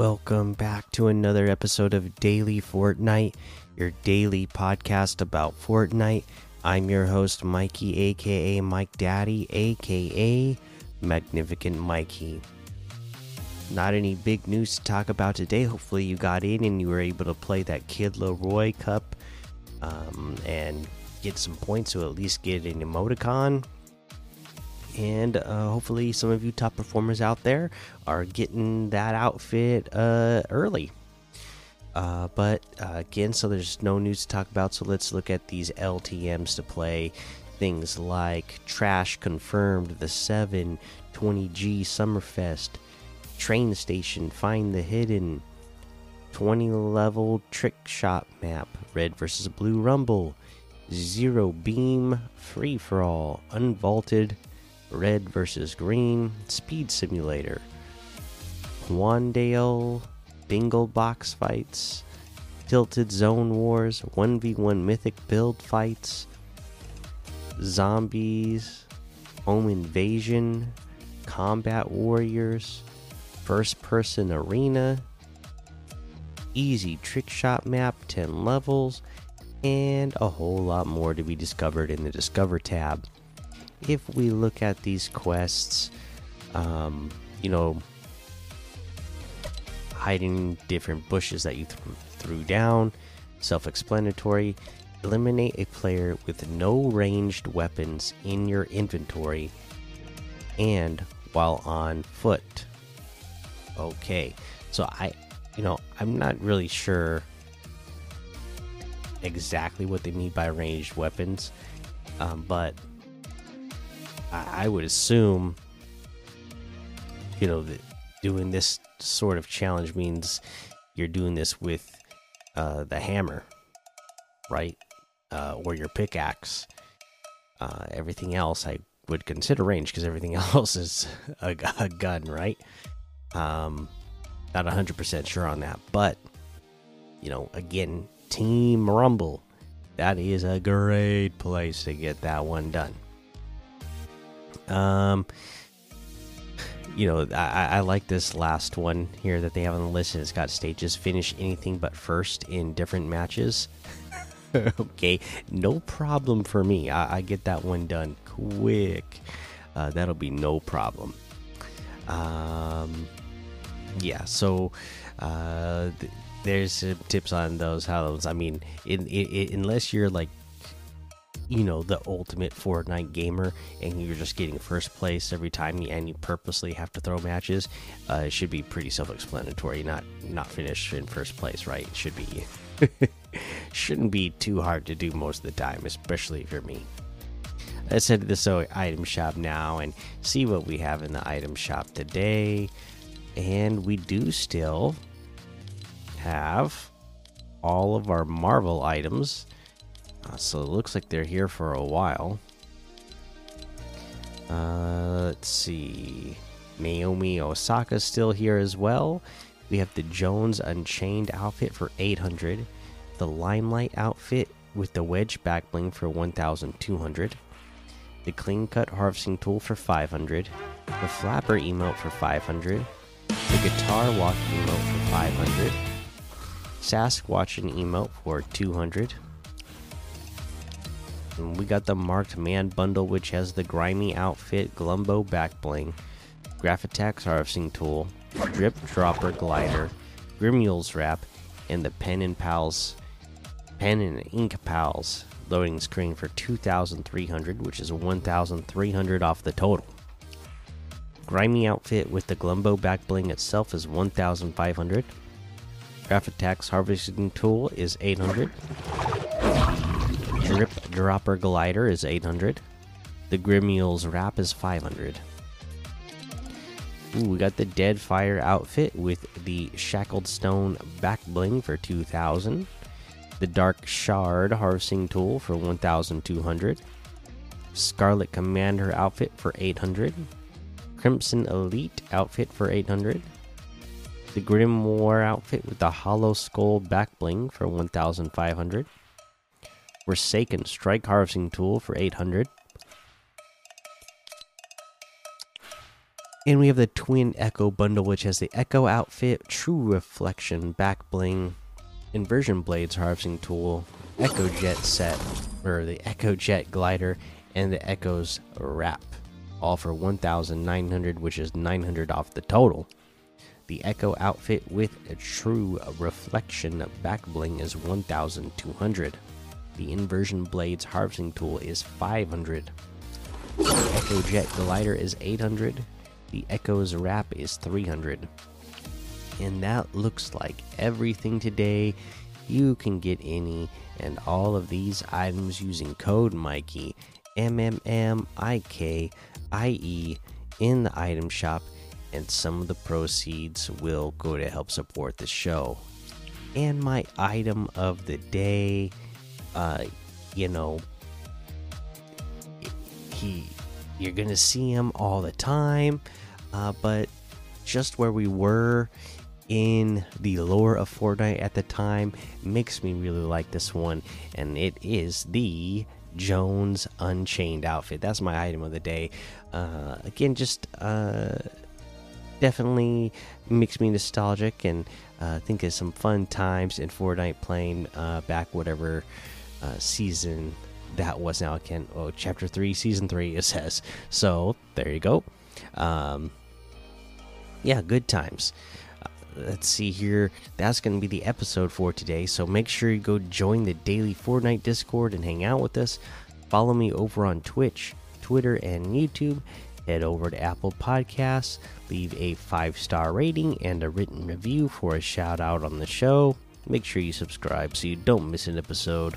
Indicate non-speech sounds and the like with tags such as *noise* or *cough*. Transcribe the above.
welcome back to another episode of Daily Fortnite, your daily podcast about Fortnite. I'm your host, Mikey, aka Mike Daddy, aka Magnificent Mikey. Not any big news to talk about today. Hopefully, you got in and you were able to play that Kid LAROI Cup um, and get some points, so at least get an emoticon and uh, hopefully some of you top performers out there are getting that outfit uh, early. Uh, but uh, again so there's no news to talk about so let's look at these ltms to play. Things like trash confirmed the 720g summerfest train station find the hidden 20 level trick shot map red versus blue rumble zero beam free for all unvaulted Red versus Green, Speed Simulator, Wandale, Bingle Box Fights, Tilted Zone Wars, 1v1 Mythic Build Fights, Zombies, Home Invasion, Combat Warriors, First Person Arena, Easy Trick Shot Map, 10 levels, and a whole lot more to be discovered in the Discover tab if we look at these quests, um, you know, hiding different bushes that you th threw down, self explanatory. Eliminate a player with no ranged weapons in your inventory and while on foot. Okay, so I, you know, I'm not really sure exactly what they mean by ranged weapons, um, but I, would assume, you know, that doing this sort of challenge means you're doing this with uh, the hammer, right? Uh, or your pickaxe. Uh, everything else I would consider range because everything *laughs* else is a, a, gun, right? Um, not 100% sure on that, but you know, again, Team Rumble, that is a great place to get that one done. Um, you know, I, I like this last one here that they have on the list. And it's got stages finish anything but first in different matches. *laughs* okay, no problem for me. I, I, get that one done quick. Uh, that'll be no problem. Um, yeah. So, uh, th there's uh, tips on those. How those? I mean, in, in, in, unless you're like you know the ultimate Fortnite gamer and you're just getting first place every time and you purposely have to throw matches, uh, it should be pretty self-explanatory. Not not finish in first place, right? It should be *laughs* shouldn't be too hard to do most of the time, especially if you're me. Let's head to this item shop now and see what we have in the item shop today. And we do still have all of our Marvel items uh, so it looks like they're here for a while. Uh, let's see. Naomi Osaka's still here as well. We have the Jones Unchained outfit for 800. The Limelight outfit with the wedge back bling for 1200. The Clean Cut Harvesting Tool for 500. The Flapper emote for 500. The Guitar Walk emote for 500. Sasquatch watching emote for 200 we got the marked man bundle, which has the grimy outfit, Glumbo back bling, attacks harvesting tool, drip dropper glider, Grimule's wrap, and the pen and pals, pen and ink pals loading screen for 2,300, which is 1,300 off the total. Grimy outfit with the Glumbo back bling itself is 1,500. Graph attacks harvesting tool is 800. Dropper Glider is 800. The Grimule's Wrap is 500. Ooh, we got the Dead Fire outfit with the Shackled Stone back bling for 2000. The Dark Shard harvesting tool for 1200. Scarlet Commander outfit for 800. Crimson Elite outfit for 800. The Grimoire outfit with the Hollow Skull back bling for 1500. Forsaken Strike Harvesting Tool for 800. And we have the Twin Echo bundle, which has the Echo outfit, True Reflection, back bling, Inversion Blades harvesting tool, Echo Jet set, or the Echo Jet glider, and the Echo's wrap, all for 1,900, which is 900 off the total. The Echo outfit with a True Reflection back bling is 1,200. The Inversion Blades harvesting tool is 500. The Echo Jet glider is 800 the Echo's wrap is 300. And that looks like everything today. You can get any and all of these items using code Mikey, M M M I K I E, in the item shop, and some of the proceeds will go to help support the show. And my item of the day, uh, you know, he you're gonna see him all the time uh, but just where we were in the lore of Fortnite at the time makes me really like this one, and it is the Jones Unchained outfit. That's my item of the day. Uh, again, just uh, definitely makes me nostalgic and uh, think of some fun times in Fortnite playing uh, back whatever uh, season that was now. Again, oh, chapter three, season three, it says. So there you go. Um, yeah, good times. Uh, let's see here. That's going to be the episode for today. So make sure you go join the daily Fortnite Discord and hang out with us. Follow me over on Twitch, Twitter, and YouTube. Head over to Apple Podcasts, leave a five star rating and a written review for a shout out on the show. Make sure you subscribe so you don't miss an episode.